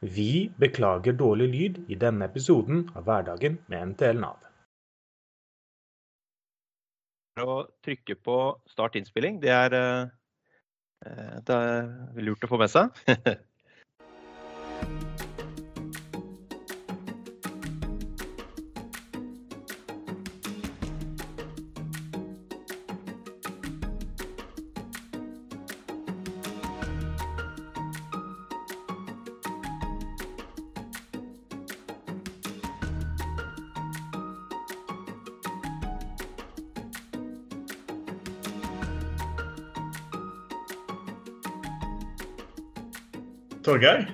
Vi beklager dårlig lyd i denne episoden av Hverdagen med NTL Nav. Å trykke på start innspilling, det er, eh, det er lurt å få med seg. Torgeir,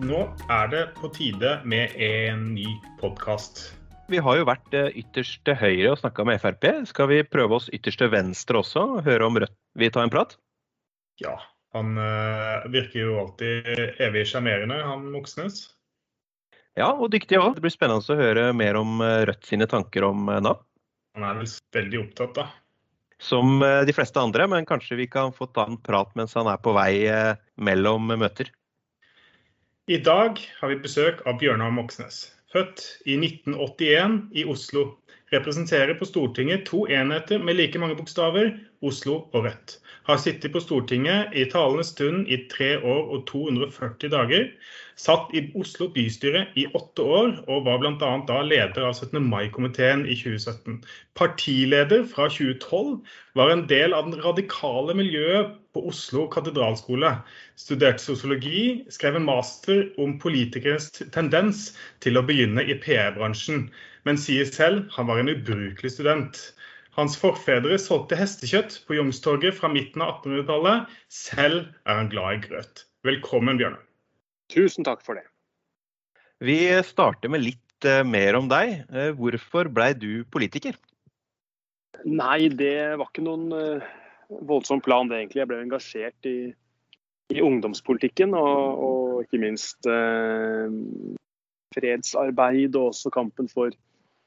nå er det på tide med en ny podkast. Vi har jo vært eh, ytterst til høyre og snakka med Frp. Skal vi prøve oss ytterst til venstre også og høre om Rødt vil ta en prat? Ja, han øh, virker jo alltid evig sjarmerende, han Moxnes. Ja, og dyktig òg. Det blir spennende å høre mer om eh, Rødt sine tanker om eh, Nav. Han er vel veldig opptatt, da. Som eh, de fleste andre, men kanskje vi kan få ta en prat mens han er på vei eh, mellom møter. I dag har vi besøk av Bjørnar Moxnes. Født i 1981 i Oslo. Representerer på Stortinget to enheter med like mange bokstaver, Oslo og Rødt. Har sittet på Stortinget i talende stund i tre år og 240 dager. Satt i Oslo bystyre i åtte år, og var bl.a. da leder av 17. mai-komiteen i 2017. Partileder fra 2012, var en del av den radikale miljøet på Oslo katedralskole. Studerte sosiologi, skrev en master om politikernes tendens til å begynne i PR-bransjen, men sier selv han var en ubrukelig student. Hans forfedre solgte hestekjøtt på Youngstorget fra midten av 1800-tallet. Selv er han glad i grøt. Velkommen, Bjørnar. Tusen takk for det. Vi starter med litt eh, mer om deg. Eh, Hvorfor blei du politiker? Nei, det var ikke noen eh, voldsom plan, det egentlig. Jeg ble engasjert i, i ungdomspolitikken og, og ikke minst eh, fredsarbeid og også kampen for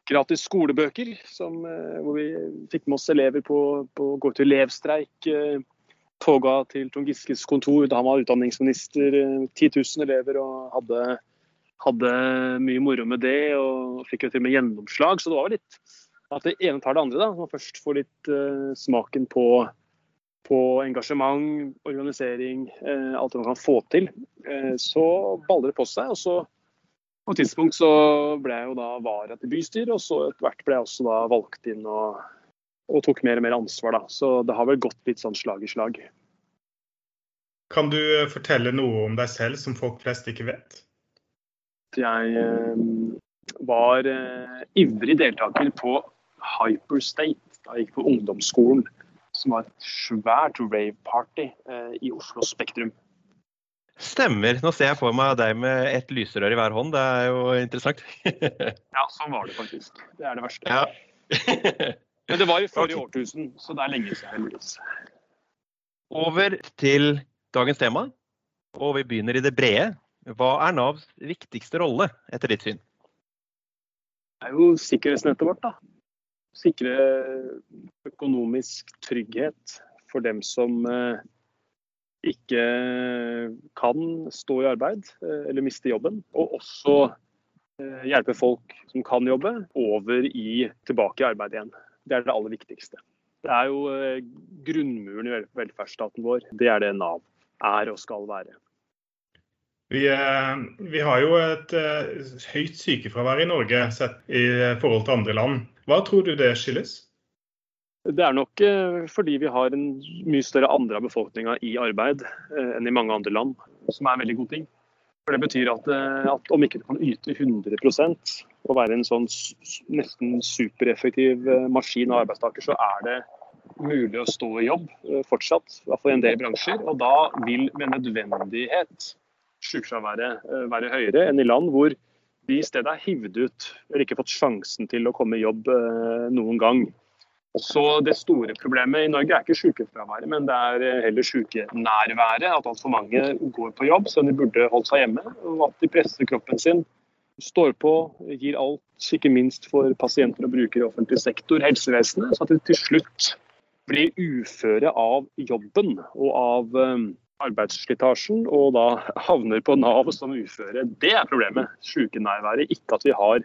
gratis skolebøker. Som, eh, hvor vi fikk med oss elever på, på å gå til elevstreik. Eh, toga til Trond Giskes kontor da han var utdanningsminister. eh, 10 000 elever og hadde, hadde mye moro med det. Og fikk jo til og med gjennomslag. Så det var litt at det ene tar det andre. da, man først får litt uh, smaken på, på engasjement, organisering, eh, alt det man kan få til, eh, så baller det på seg. og så på et tidspunkt så ble jeg jo da vara til bystyret, og så etter hvert ble jeg også da valgt inn og, og tok mer og mer ansvar. da. Så det har vel gått litt sånn slag i slag. Kan du eh, fortelle noe om deg selv som folk flest ikke vet? Jeg eh, var eh, ivrig deltaker på Hyperstate da jeg gikk på ungdomsskolen, som var et svært rave-party eh, i Oslo Spektrum. Stemmer. Nå ser jeg for meg deg med et lysrør i hver hånd. Det er jo interessant. Ja, sånn var det faktisk. Det er det verste. ja. Men det var i forrige årtusen, så det er lenge siden. Over til dagens tema, og vi begynner i det brede. Hva er Navs viktigste rolle, etter ditt syn? Det er jo sikkerhetsnettet vårt, da. Sikre økonomisk trygghet for dem som eh, ikke kan stå i arbeid eh, eller miste jobben. Og også eh, hjelpe folk som kan jobbe, over i tilbake i arbeid igjen. Det er det aller viktigste. Det er jo grunnmuren i velferdsstaten vår. Det er det Nav er og skal være. Vi, vi har jo et høyt sykefravær i Norge sett i forhold til andre land. Hva tror du det skyldes? Det er nok eh, fordi vi har en mye større andre av befolkninga i arbeid eh, enn i mange andre land, som er en veldig god ting. For Det betyr at, eh, at om ikke du kan yte 100% og være en sånn nesten supereffektiv maskin og arbeidstaker, så er det mulig å stå i jobb fortsatt, i hvert fall i en del bransjer. Og da vil med nødvendighet sykefraværet være høyere enn i land hvor vi i stedet har hivd ut eller ikke fått sjansen til å komme i jobb eh, noen gang. Så Det store problemet i Norge er ikke sykefraværet, men det er eh, heller sykenærværet. At altfor mange går på jobb som de burde holdt seg hjemme. Og at de presser kroppen sin, står på, gir alt, ikke minst for pasienter og brukere i offentlig sektor, helsevesenet. Så at de til slutt blir uføre av jobben og av, eh, arbeidsslitasjen og da havner på Nav som uføre. Det er problemet. Sykenærværet. Ikke at vi har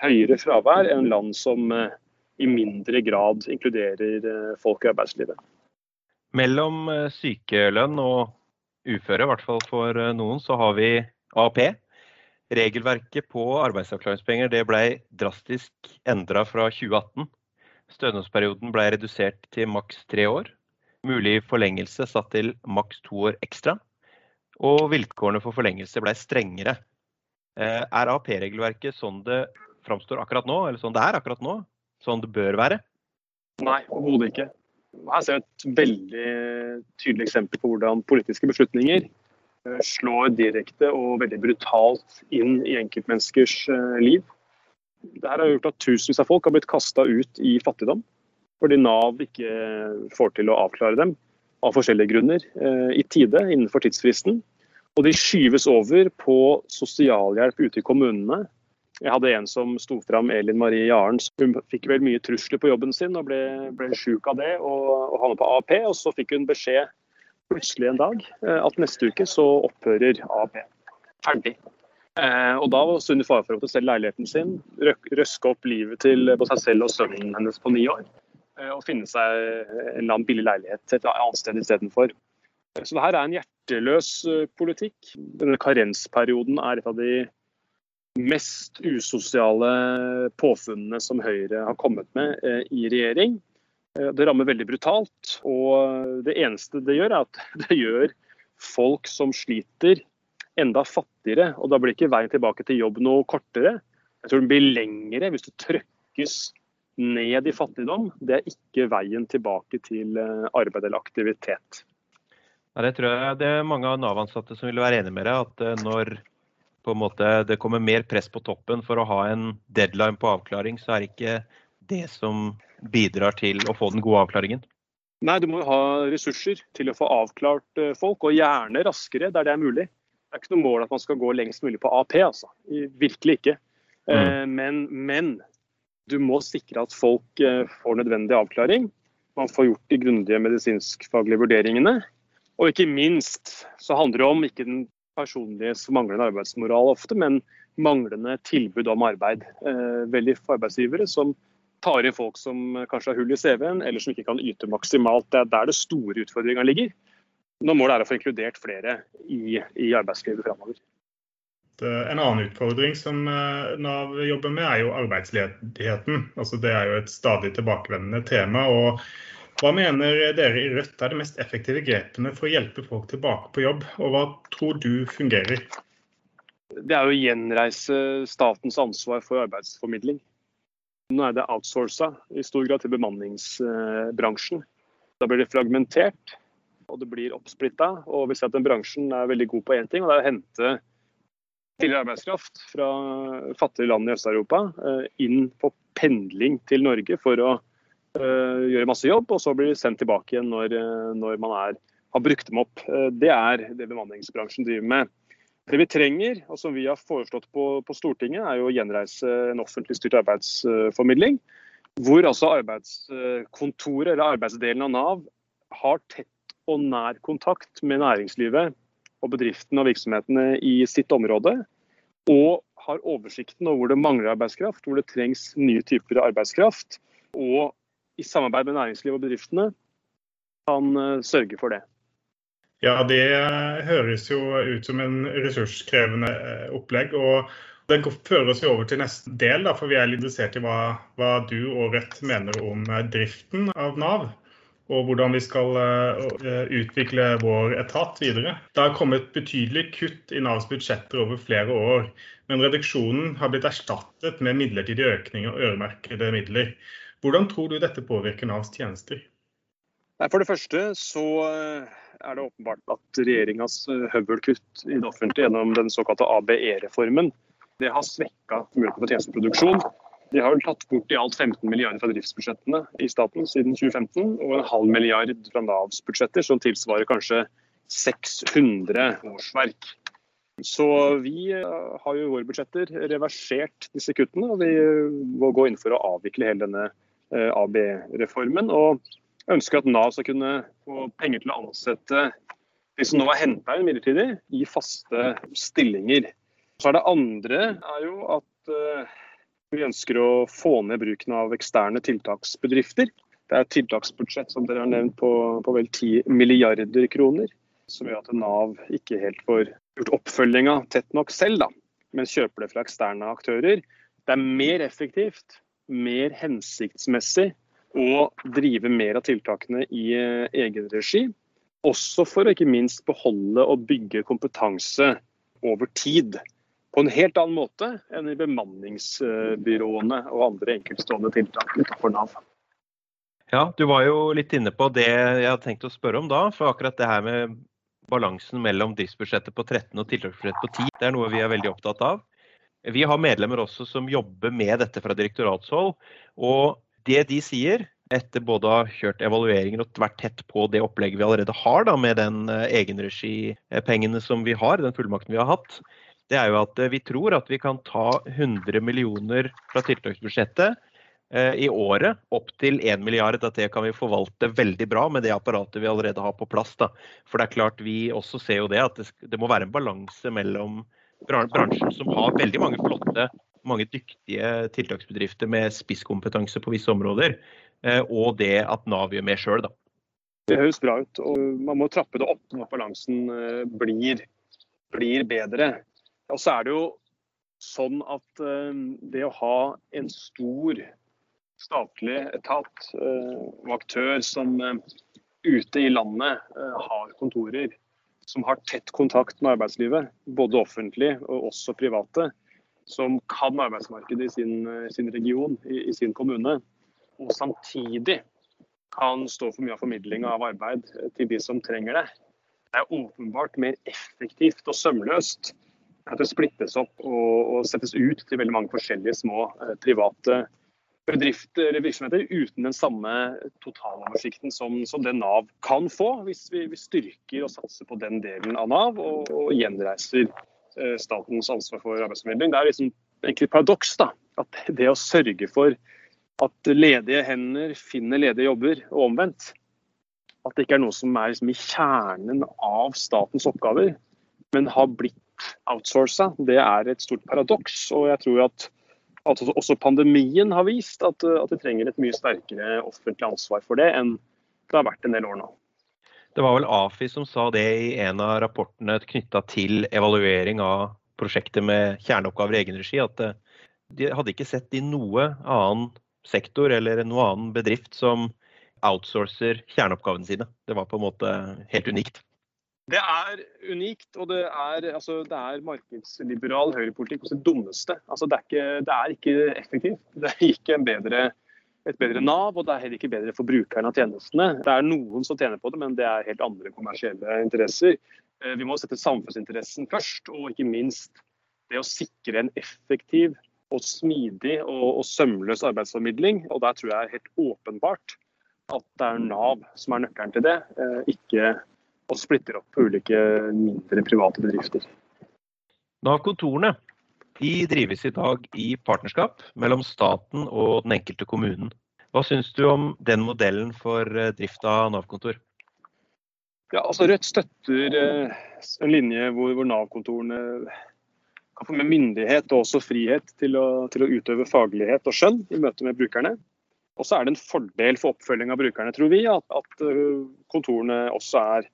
høyere fravær enn land som eh, i mindre grad inkluderer eh, folk i arbeidslivet. Mellom eh, sykelønn og uføre, i hvert fall for noen, så har vi AAP. Regelverket på arbeidsavklaringspenger det ble drastisk endra fra 2018. Stønadsperioden ble redusert til maks tre år. Mulig forlengelse satt til maks to år ekstra. Og vilkårene for forlengelse ble strengere. Eh, er AAP-regelverket sånn det framstår akkurat nå, eller sånn det er akkurat nå? Sånn det bør være? Nei, overhodet ikke. Her ser vi et veldig tydelig eksempel på hvordan politiske beslutninger eh, slår direkte og veldig brutalt inn i enkeltmenneskers eh, liv. Dette har gjort at tusenvis av folk har blitt kasta ut i fattigdom fordi Nav ikke får til å avklare dem av forskjellige grunner eh, i tide innenfor tidsfristen. Og de skyves over på sosialhjelp ute i kommunene. Jeg hadde en som sto fram, Elin Marie Jaren. Hun fikk vel mye trusler på jobben sin og ble, ble sjuk av det og, og havnet på AAP. Og så fikk hun beskjed plutselig en dag eh, at neste uke så opphører AAP. Ferdig. Eh, og da var Sunni fare for å selge leiligheten sin, røske opp livet til både seg selv og sønnen hennes på ni år. Eh, og finne seg en eller annen billig leilighet et annet sted istedenfor. Så det her er en hjerteløs eh, politikk. Denne karensperioden er et av de mest usosiale påfunnene som Høyre har kommet med eh, i regjering. Det rammer veldig brutalt. Og det eneste det gjør, er at det gjør folk som sliter, enda fattigere. Og da blir ikke veien tilbake til jobb noe kortere. Jeg tror den blir lengre hvis det trøkkes ned i fattigdom, det er ikke veien tilbake til eh, arbeid eller aktivitet. Ja, det tror jeg det er mange av Nav-ansatte som vil være enig med deg. At eh, når måte, det kommer mer press på toppen for å ha en deadline på avklaring, så er det ikke det som bidrar til å få den gode avklaringen. Nei, du må ha ressurser til å få avklart eh, folk, og gjerne raskere der det er mulig. Det er ikke noe mål at man skal gå lengst mulig på AP, altså. Virkelig ikke. Mm. Men, men du må sikre at folk eh, får nødvendig avklaring. Man får gjort de grundige medisinskfaglige vurderingene. Og ikke minst så handler det om ikke den personlige manglende arbeidsmoral ofte, men manglende tilbud om arbeid. Eh, veldig for arbeidsgivere som tar inn folk som kanskje har hull i CV-en, eller som ikke kan yte maksimalt. Det er der det store utfordringa ligger. Nå målet er å få inkludert flere i, i arbeidslivet framover. Eh, en annen utfordring som eh, Nav jobber med, er jo arbeidsledigheten. Altså, det er jo et stadig tilbakevendende tema. og Hva mener dere i Rødt er de mest effektive grepene for å hjelpe folk tilbake på jobb, og hva tror du fungerer? Det er å gjenreise statens ansvar for arbeidsformidling. Nå er det outsourca i stor grad til bemanningsbransjen. Da blir det fragmentert og det blir oppsplitta. Og vi ser at den bransjen er veldig god på én ting, og det er å hente tidligere arbeidskraft fra fattige land i Øst-Europa eh, inn på pendling til Norge for å eh, gjøre masse jobb, og så blir de sendt tilbake igjen når, eh, når man er, har brukt dem opp. Det er det bemanningsbransjen driver med. Det vi trenger, og som vi har foreslått på, på Stortinget, er jo å gjenreise en offentlig styrt arbeidsformidling. Hvor altså arbeidskontoret, eller arbeidsdelen av Nav, har tett og nær kontakt med næringslivet og bedriftene og virksomhetene i sitt område. Og har oversikten over hvor det mangler arbeidskraft, hvor det trengs nye typer arbeidskraft. Og i samarbeid med næringslivet og bedriftene kan eh, sørge for det. Ja, det høres jo ut som en ressurskrevende eh, opplegg. og det fører oss over til neste del, da, for vi er litt interessert i hva, hva du og Rødt mener om eh, driften av Nav og hvordan vi skal eh, utvikle vår etat videre. Det har kommet betydelig kutt i Navs budsjetter over flere år, men reduksjonen har blitt erstattet med midlertidig økning og øremerkede midler. Hvordan tror du dette påvirker Navs tjenester? For det første så eh, er det åpenbart at regjeringas eh, høvelkutt i det offentlige gjennom den såkalte ABE-reformen det har svekka muligheten for tjenesteproduksjon de har vel tatt bort i alt 15 milliarder fra driftsbudsjettene i staten siden 2015, og en halv milliard fra Navs budsjetter, som tilsvarer kanskje 600 årsverk. Så vi eh, har jo i våre budsjetter reversert disse kuttene, og vi må gå inn for å avvikle hele denne eh, AB-reformen. Og ønsker at Nav skal kunne få penger til å ansette de som nå er henta inn midlertidig, i faste stillinger. Så er det andre er jo at vi ønsker å få ned bruken av eksterne tiltaksbedrifter. Det er et tiltaksbudsjett som dere har nevnt på, på vel 10 milliarder kroner. Som gjør at Nav ikke helt får gjort oppfølginga tett nok selv, da, men kjøper det fra eksterne aktører. Det er mer effektivt, mer hensiktsmessig å drive mer av tiltakene i eh, egen regi. Også for å ikke minst beholde og bygge kompetanse over tid. På en helt annen måte enn i bemanningsbyråene og andre enkeltstående tiltak utenfor Nav. Ja, Du var jo litt inne på det jeg hadde tenkt å spørre om da. For akkurat det her med balansen mellom driftsbudsjettet på 13 og tiltaksbudsjettet på 10, det er noe vi er veldig opptatt av. Vi har medlemmer også som jobber med dette fra direktoratshold. Og det de sier, etter både å ha kjørt evalueringer og vært tett på det opplegget vi allerede har da, med den eh, egenregipengene som vi har, den fullmakten vi har hatt, det er jo at eh, vi tror at vi kan ta 100 millioner fra tiltaksbudsjettet eh, i året opp til 1 milliard. At det kan vi forvalte veldig bra med det apparatet vi allerede har på plass. Da. For det er klart vi også ser jo det at det, må være en balanse mellom bransjen som har veldig mange flotte, mange dyktige tiltaksbedrifter med spisskompetanse på visse områder, eh, og det at Nav gjør mer sjøl. Det høres bra ut. og Man må trappe det opp når balansen eh, blir, blir bedre. Og så er det jo sånn at eh, det å ha en stor statlig etat og aktør som ute i landet har kontorer som har tett kontakt med arbeidslivet, både offentlig og også private, som kan arbeidsmarkedet i sin, sin region, i, i, sin kommune, og samtidig kan stå for mye av formidlinga av arbeid til de som trenger det. Det er åpenbart mer effektivt og sømløst at det splittes opp og, og settes ut til veldig mange forskjellige små eh, private bedrifter virksomheter uten den samme totaloversikten som, som det Nav kan få, hvis vi, vi, styrker og satser på den delen av Nav og, og gjenreiser eh, statens ansvar for arbeidsformidling. Det er liksom egentlig et paradoks da, at det å sørge for at ledige hender finner ledige jobber, og omvendt, at det ikke er noe som er liksom i kjernen av statens oppgaver, men har blitt outsourca, det er et stort paradoks. og jeg tror at at også pandemien har vist at, at vi trenger et mye sterkere offentlig ansvar for det enn det har vært en del år nå. Det var vel AFI som sa det i en av rapportene knytta til evaluering av prosjektet med kjerneoppgaver i egen regi, at eh, de hadde ikke sett i noe annen sektor eller noe annen bedrift som outsourcer kjerneoppgavene sine. Det var på en måte helt unikt. Det er unikt, og det er, altså, det er markedsliberal høyrepolitikk hos det dummeste. Altså, det, er ikke, det, er ikke, effektivt. Det er ikke bedre, et bedre Nav, og det er heller ikke bedre for brukerne av tjenestene. Det er noen som tjener på det, men det er helt andre kommersielle interesser. Eh, vi må sette samfunnsinteressen først, og ikke minst det å sikre en effektiv og smidig og, og sømløs arbeidsformidling. Og der tror jeg helt åpenbart at det er Nav som er nøkkelen til det, eh, ikke og splitter opp på ulike mindre private bedrifter. Nav-kontorene drives i dag i partnerskap mellom staten og den enkelte kommunen. Hva syns du om den modellen for eh, drift av Nav-kontor? Ja, altså Rødt støtter eh, en linje hvor, hvor Nav-kontorene kan få med myndighet og også frihet til å, til å, utøve faglighet og skjønn i møte med brukerne. Og så er det en fordel for oppfølging av brukerne, tror vi, at, at eh, kontorene også er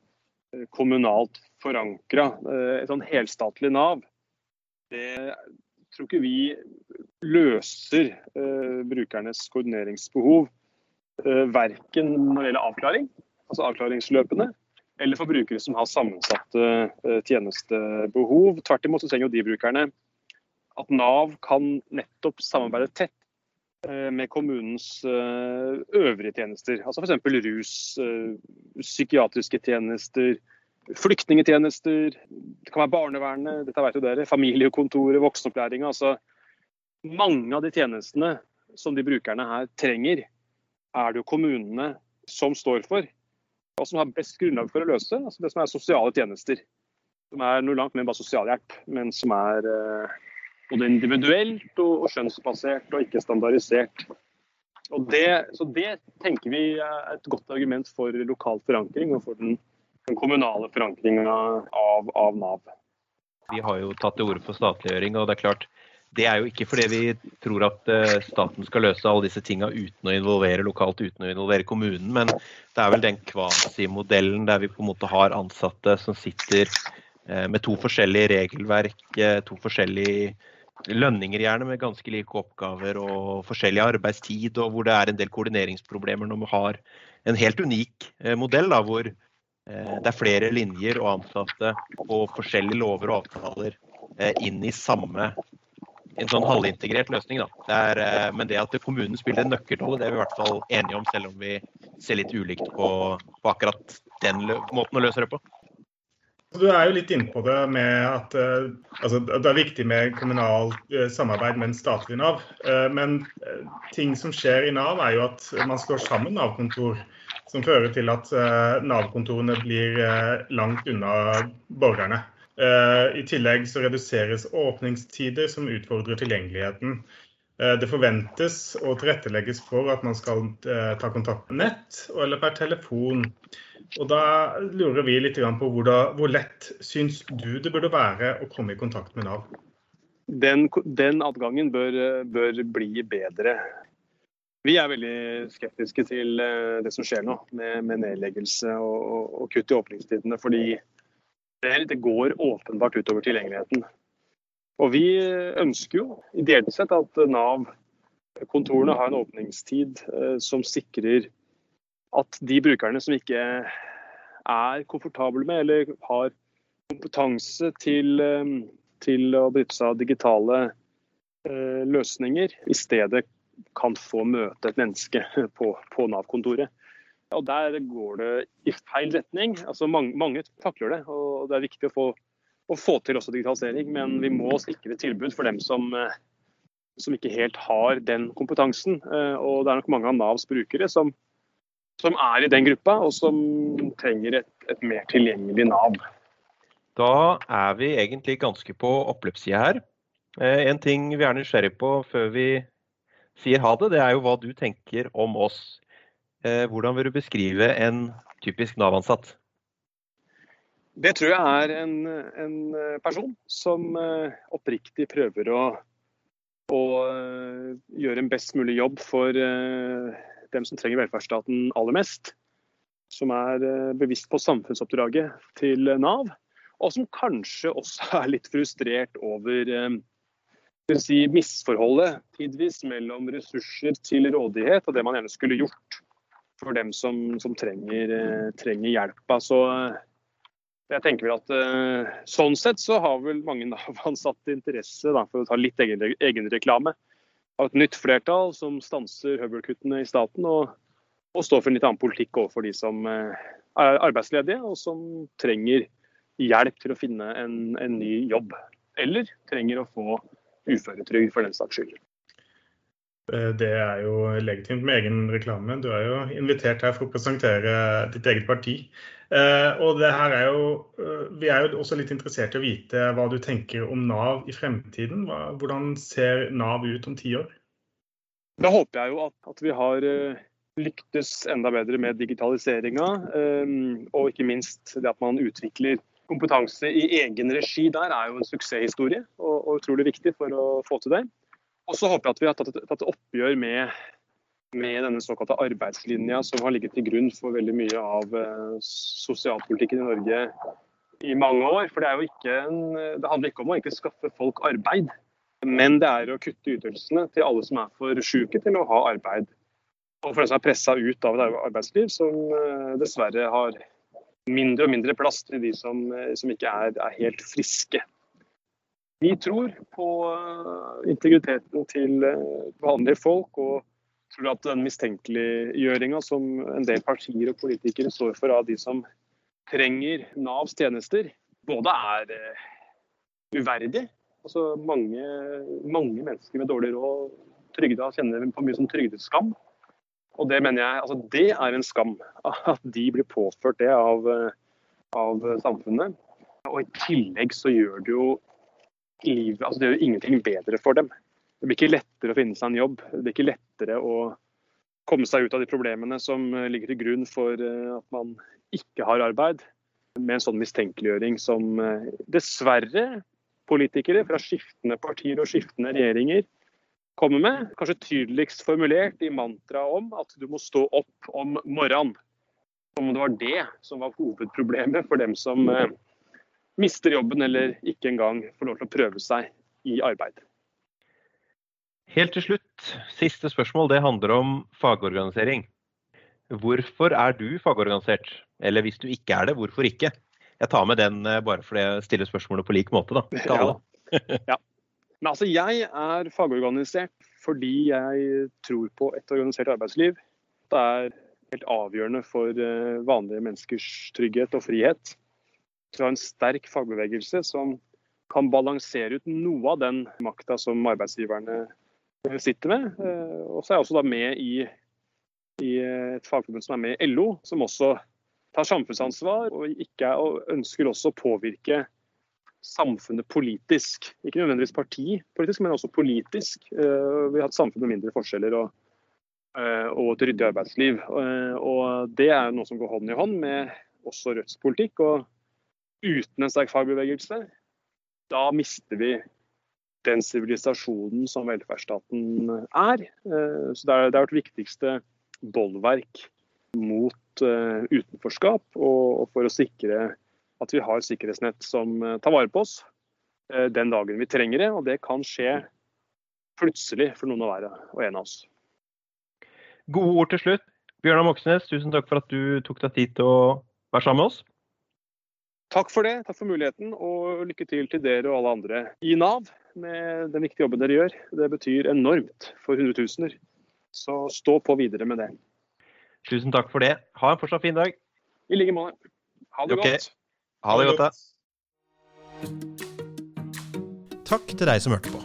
kommunalt forankra. Eh, et sånn helstatlig Nav, det tror ikke vi løser eh, brukernes koordineringsbehov. Eh, verken når det gjelder avklaring, altså avklaringsløpene, eller for brukere som har sammensatte eh, tjenestebehov. Tvert imot så trenger jo de brukerne at Nav kan nettopp samarbeide tett med kommunens eh, øvrige tjenester. Altså F.eks. rus, psykiatriske tjenester, flyktningetjenester, det kan være barnevernet, dette vet jo dere, familiekontoret, voksenopplæringa. Altså, mange av de tjenestene som de brukerne her trenger, er det jo kommunene som står for. Og som har best grunnlag for å løse. Altså det som er sosiale tjenester. Som er noe langt mer bare sosialhjelp, men som er eh, både individuelt og, og skjønnsbasert og ikke standardisert. Og det, så det tenker vi er et godt argument for lokal forankring og for den den kommunale forankringa av, av, Nav. Vi har jo tatt til orde for statliggjøring, og det er klart det er jo ikke fordi vi tror at eh, staten skal løse alle disse tinga uten å involvere lokalt, uten å involvere kommunen, men det er vel den kvasi-modellen der vi på en måte har ansatte som sitter eh, med to forskjellige regelverk, eh, to forskjellige lønninger gjerne med ganske like oppgaver og forskjellig arbeidstid, og hvor det er en del koordineringsproblemer når vi har en helt unik modell da, hvor det er flere linjer og ansatte og forskjellige lover og avtaler inn i samme en sånn halvintegrert løsning. Det er, eh, men det at kommunen spiller en nøkkelrolle, det er vi i hvert fall enige om, selv om vi ser litt ulikt på, på akkurat den måten å løse det på. Du er jo litt inne på det med at uh, altså, det er viktig med kommunalt uh, samarbeid med en statlig Nav. Uh, men ting som skjer i Nav, er jo at man slår sammen Nav-kontor. Som fører til at Nav-kontorene blir langt unna borgerne. Eh, I tillegg så reduseres åpningstider som utfordrer tilgjengeligheten. Eh, det forventes og tilrettelegges for at man skal eh, ta kontakt på nett eller per telefon. Og Da lurer vi litt på hvor, da, hvor lett syns du det burde være å komme i kontakt med Nav? Den, den adgangen bør, bør, bli bedre. Vi er veldig skeptiske til det som skjer nå, med, med nedleggelse og, og, og kutt i åpningstidene. fordi det går åpenbart utover tilgjengeligheten. Og Vi ønsker jo ideelt sett at Nav-kontorene har en åpningstid eh, som sikrer at de brukerne som ikke er komfortable med eller har kompetanse til, eh, til å benytte seg av digitale eh, løsninger, i stedet kan få møte et menneske på, på Nav-kontoret. Og Der går det i feil retning. Altså Mange, mange takler det, og det er viktig å få, å få, til også digitalisering. Men vi må sikre tilbud for dem som, eh, som ikke helt har den kompetansen. Eh, og Det er nok mange av Navs brukere som, som er i den gruppa, og som trenger et, et, mer tilgjengelig Nav. Da er vi egentlig ganske på oppløpssida her. Eh, en ting vi er nysgjerrig på før vi sier ha det, det er jo hva du tenker om oss. Hvordan vil du beskrive en typisk Nav-ansatt? Det tror jeg er en, en person som eh, oppriktig prøver å, å, eh, gjøre en best mulig jobb for dem som trenger velferdsstaten aller mest. Som er bevisst på samfunnsoppdraget til Nav, og som kanskje også er litt frustrert over si, misforholdet tidvis mellom ressurser til rådighet og det man gjerne skulle gjort for dem som, som trenger, eh, trenger, så... Altså, jeg tenker vel at eh, Sånn sett så har vel mange Nav-ansatte interesse, da, for å ta litt egenreklame, av et nytt flertall som stanser høvelkuttene i staten og, og, står for en litt annen politikk overfor de som eh, er arbeidsledige og som trenger hjelp til å finne en, en ny jobb. Eller trenger å få uføretrygd for den saks skyld. Eh, det er jo legitimt med egen reklame. Du er jo invitert her for å presentere ditt eget parti. Eh, og det her er jo, eh, Vi er jo også litt interessert i å vite hva du tenker om Nav i fremtiden. Hvordan ser Nav ut om ti år? Da håper jeg jo at, at vi har lyktes enda bedre med digitaliseringa. Og ikke minst det at man utvikler kompetanse i egen regi der er jo en suksesshistorie og, og utrolig viktig for å få til det. Og så håper jeg at vi har tatt tatt oppgjør med, med, denne såkalte arbeidslinja som har ligget til grunn for veldig mye av uh, sosialpolitikken i Norge i mange år. For det, er jo ikke en, det handler ikke om å ikke skaffe folk arbeid, men det er å kutte ytelsene til alle som er for syke til å ha arbeid. Og for dem som er pressa ut av et arbeidsliv som uh, dessverre har mindre og mindre plass til de som, uh, som ikke er, er helt friske. Vi tror på eh, integriteten til eh, vanlige folk, og tror at den mistenkeliggjøringa som en del partier og politikere står for av de som trenger Navs tjenester, både er eh, uverdig. Altså mange, mange mennesker med dårlig råd trygda kjenner på mye som trygdeskam. Og det mener jeg, altså det er en skam at de blir påført det av, av samfunnet. Og i tillegg så gjør det jo livet altså Det gjør ingenting bedre for dem. Det blir ikke lettere å finne seg en jobb. Det blir ikke lettere å komme seg ut av de problemene som eh, ligger til grunn for eh, at man ikke har arbeid. med en sånn mistenkeliggjøring som eh, dessverre politikere fra skiftende partier og skiftende regjeringer kommer med. Kanskje tydeligst formulert i mantraet om at du må stå opp om morgenen. Som om det var det som var hovedproblemet for dem som mister jobben eller ikke engang får lov til å prøve seg i arbeid. Helt til slutt, siste spørsmål. Det handler om fagorganisering. Hvorfor er du fagorganisert? Eller hvis du ikke er det, hvorfor ikke? Jeg tar med den eh, bare fordi jeg stiller spørsmålet på lik måte, da. Til alle. Ja. ja. Men altså, jeg er fagorganisert fordi jeg tror på et organisert arbeidsliv. Det er helt avgjørende for eh, vanlige menneskers trygghet og frihet. Vi ha en sterk fagbevegelse som kan balansere ut noe av den makta som arbeidsgiverne eh, sitter med. Og så er jeg også da med i, i et fagforbund som er med i LO, som også tar samfunnsansvar og, ikke, og ønsker også å påvirke samfunnet politisk. Ikke nødvendigvis partipolitisk, men også politisk. Eh, vi har et samfunn med mindre forskjeller og, eh, og et ryddig arbeidsliv. Eh, og Det er noe som går hånd i hånd med også Rødts politikk. og Uten en sterk fagbevegelse, da mister vi den sivilisasjonen som velferdsstaten er. Så Det er, vårt viktigste bolverk mot uh, utenforskap, og, for å sikre at vi har sikkerhetsnett som uh, tar vare på oss den dagen vi trenger det. Og det kan skje plutselig for noen å være og en av oss. Gode ord til slutt. Bjørnar Moxnes, tusen takk for at du tok deg tid til å være sammen med oss. Takk for det, takk for muligheten, og lykke til til dere og alle andre i Nav med den viktige jobben dere gjør. Det betyr enormt for hundretusener. Så stå på videre med det. Tusen takk for det. Ha en fortsatt fin dag. I like måte. Ha det okay. godt. Ha det godt, da. Takk til deg som hørte på.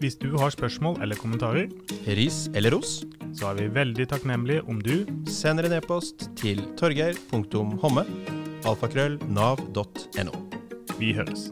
Hvis du har spørsmål eller kommentarer, ris eller ros, så er vi veldig takknemlige om du sender en e-post til torgeir.homme alfakrøll nav.no. Vi høres.